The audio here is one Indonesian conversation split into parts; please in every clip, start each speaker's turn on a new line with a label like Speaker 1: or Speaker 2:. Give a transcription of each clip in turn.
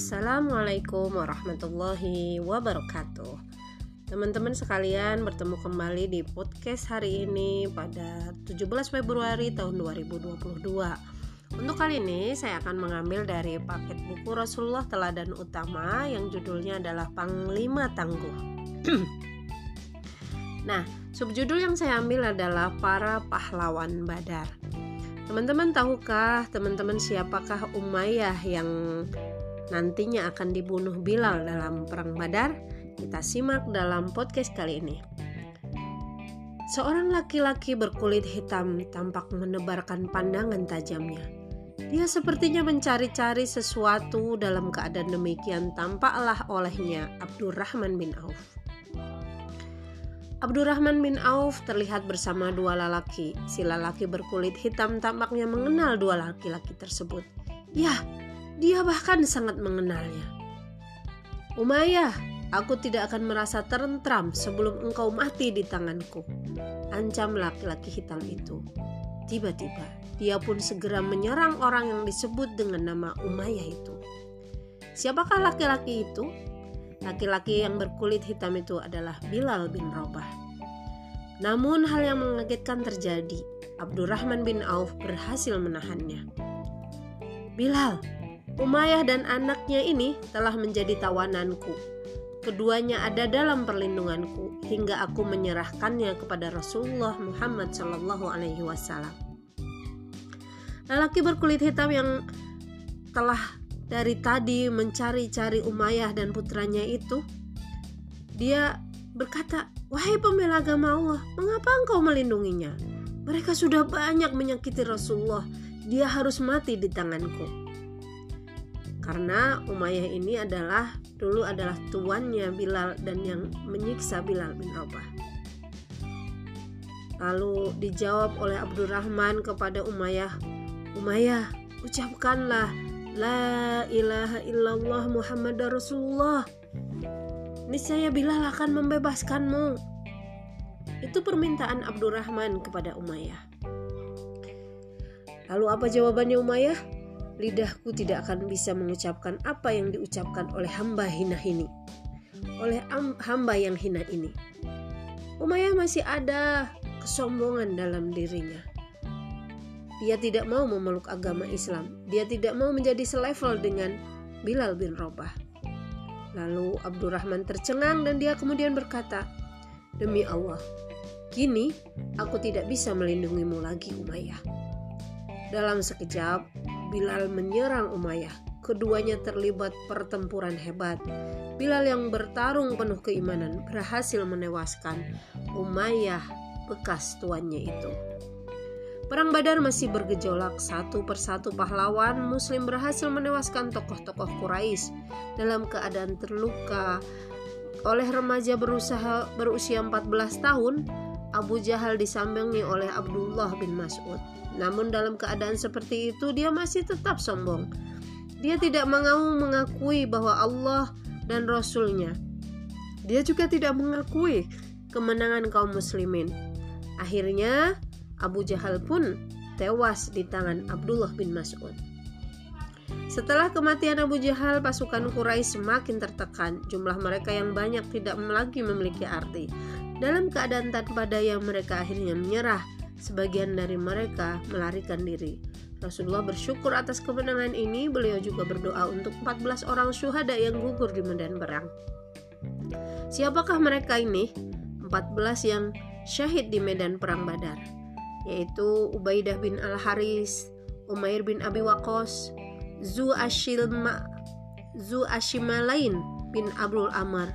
Speaker 1: Assalamualaikum warahmatullahi wabarakatuh. Teman-teman sekalian bertemu kembali di podcast hari ini pada 17 Februari tahun 2022 Untuk kali ini saya akan mengambil dari paket buku Rasulullah Teladan Utama yang judulnya adalah Panglima Tangguh. Nah, subjudul yang saya ambil adalah Para Pahlawan Badar. Teman-teman tahukah teman-teman siapakah Umayyah yang nantinya akan dibunuh Bilal dalam perang Badar? Kita simak dalam podcast kali ini. Seorang laki-laki berkulit hitam tampak menebarkan pandangan tajamnya. Dia sepertinya mencari-cari sesuatu dalam keadaan demikian tampaklah olehnya Abdurrahman bin Auf. Abdurrahman bin Auf terlihat bersama dua lelaki. Si lelaki berkulit hitam tampaknya mengenal dua laki-laki tersebut. Ya, dia bahkan sangat mengenalnya. Umayyah, aku tidak akan merasa terentram sebelum engkau mati di tanganku. Ancam laki-laki hitam itu. Tiba-tiba, dia pun segera menyerang orang yang disebut dengan nama Umayyah itu. Siapakah laki-laki itu? Laki-laki yang berkulit hitam itu adalah Bilal bin Rabah. Namun hal yang mengagetkan terjadi. Abdurrahman bin Auf berhasil menahannya. Bilal, Umayyah dan anaknya ini telah menjadi tawananku. Keduanya ada dalam perlindunganku hingga aku menyerahkannya kepada Rasulullah Muhammad Shallallahu Alaihi Wasallam. Lelaki berkulit hitam yang telah dari tadi mencari-cari Umayyah dan putranya itu, dia berkata, "Wahai pembela agama Allah, mengapa engkau melindunginya? Mereka sudah banyak menyakiti Rasulullah. Dia harus mati di tanganku." Karena Umayyah ini adalah dulu adalah tuannya Bilal dan yang menyiksa Bilal bin Rabah. Lalu dijawab oleh Abdurrahman kepada Umayyah, "Umayyah, ucapkanlah La ilaha illallah Muhammad Rasulullah. Niscaya Bilal akan membebaskanmu. Itu permintaan Abdurrahman kepada Umayyah. Lalu apa jawabannya Umayyah? Lidahku tidak akan bisa mengucapkan apa yang diucapkan oleh hamba hina ini. Oleh hamba yang hina ini. Umayyah masih ada kesombongan dalam dirinya dia tidak mau memeluk agama Islam. Dia tidak mau menjadi selevel dengan Bilal bin Rabah. Lalu Abdurrahman tercengang dan dia kemudian berkata, "Demi Allah, kini aku tidak bisa melindungimu lagi, Umayyah." Dalam sekejap, Bilal menyerang Umayyah. Keduanya terlibat pertempuran hebat. Bilal yang bertarung penuh keimanan berhasil menewaskan Umayyah bekas tuannya itu. Perang Badar masih bergejolak, satu persatu pahlawan muslim berhasil menewaskan tokoh-tokoh Quraisy dalam keadaan terluka oleh remaja berusaha berusia 14 tahun Abu Jahal disambangi oleh Abdullah bin Mas'ud. Namun dalam keadaan seperti itu dia masih tetap sombong. Dia tidak mau mengakui bahwa Allah dan Rasulnya. Dia juga tidak mengakui kemenangan kaum muslimin. Akhirnya Abu Jahal pun tewas di tangan Abdullah bin Mas'ud. Setelah kematian Abu Jahal, pasukan Quraisy semakin tertekan. Jumlah mereka yang banyak tidak lagi memiliki arti. Dalam keadaan tanpa daya, mereka akhirnya menyerah. Sebagian dari mereka melarikan diri. Rasulullah bersyukur atas kemenangan ini. Beliau juga berdoa untuk 14 orang syuhada yang gugur di medan perang. Siapakah mereka ini? 14 yang syahid di medan perang Badar yaitu Ubaidah bin Al-Haris, Umair bin Abi Waqas, Zu Ashilma Zu Ashimalain bin Abdul Amar,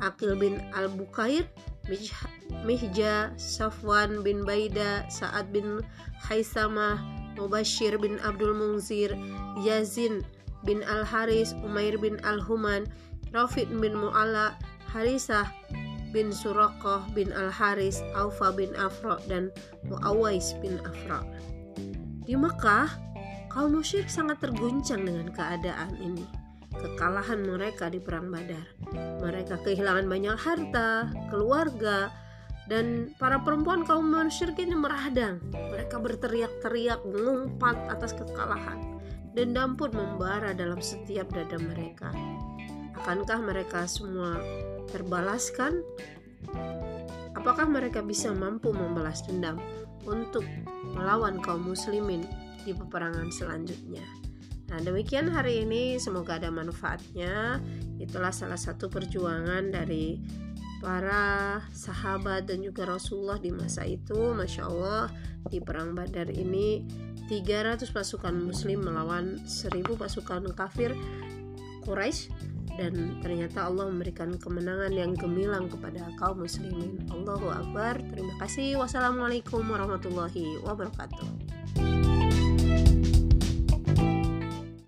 Speaker 1: Akil bin Al-Bukair, Mihja Safwan bin Baida, Sa'ad bin Haisamah, Mubashir bin Abdul Munzir, Yazin bin Al-Haris, Umair bin Al-Human, Rafiq bin Mu'ala, Harisah bin Suraqah bin Al-Haris, Aufa bin Afra, dan Muawais bin Afra. Di Mekah, kaum musyrik sangat terguncang dengan keadaan ini. Kekalahan mereka di Perang Badar. Mereka kehilangan banyak harta, keluarga, dan para perempuan kaum musyrik ini meradang. Mereka berteriak-teriak mengumpat atas kekalahan. Dendam pun membara dalam setiap dada mereka. Akankah mereka semua terbalaskan? Apakah mereka bisa mampu membalas dendam untuk melawan kaum muslimin di peperangan selanjutnya? Nah, demikian hari ini. Semoga ada manfaatnya. Itulah salah satu perjuangan dari para sahabat dan juga Rasulullah di masa itu. Masya Allah di perang Badar ini 300 pasukan muslim melawan 1000 pasukan kafir Quraisy. Dan ternyata Allah memberikan kemenangan yang gemilang kepada kaum muslimin. Allahu Akbar. Terima kasih. Wassalamualaikum warahmatullahi wabarakatuh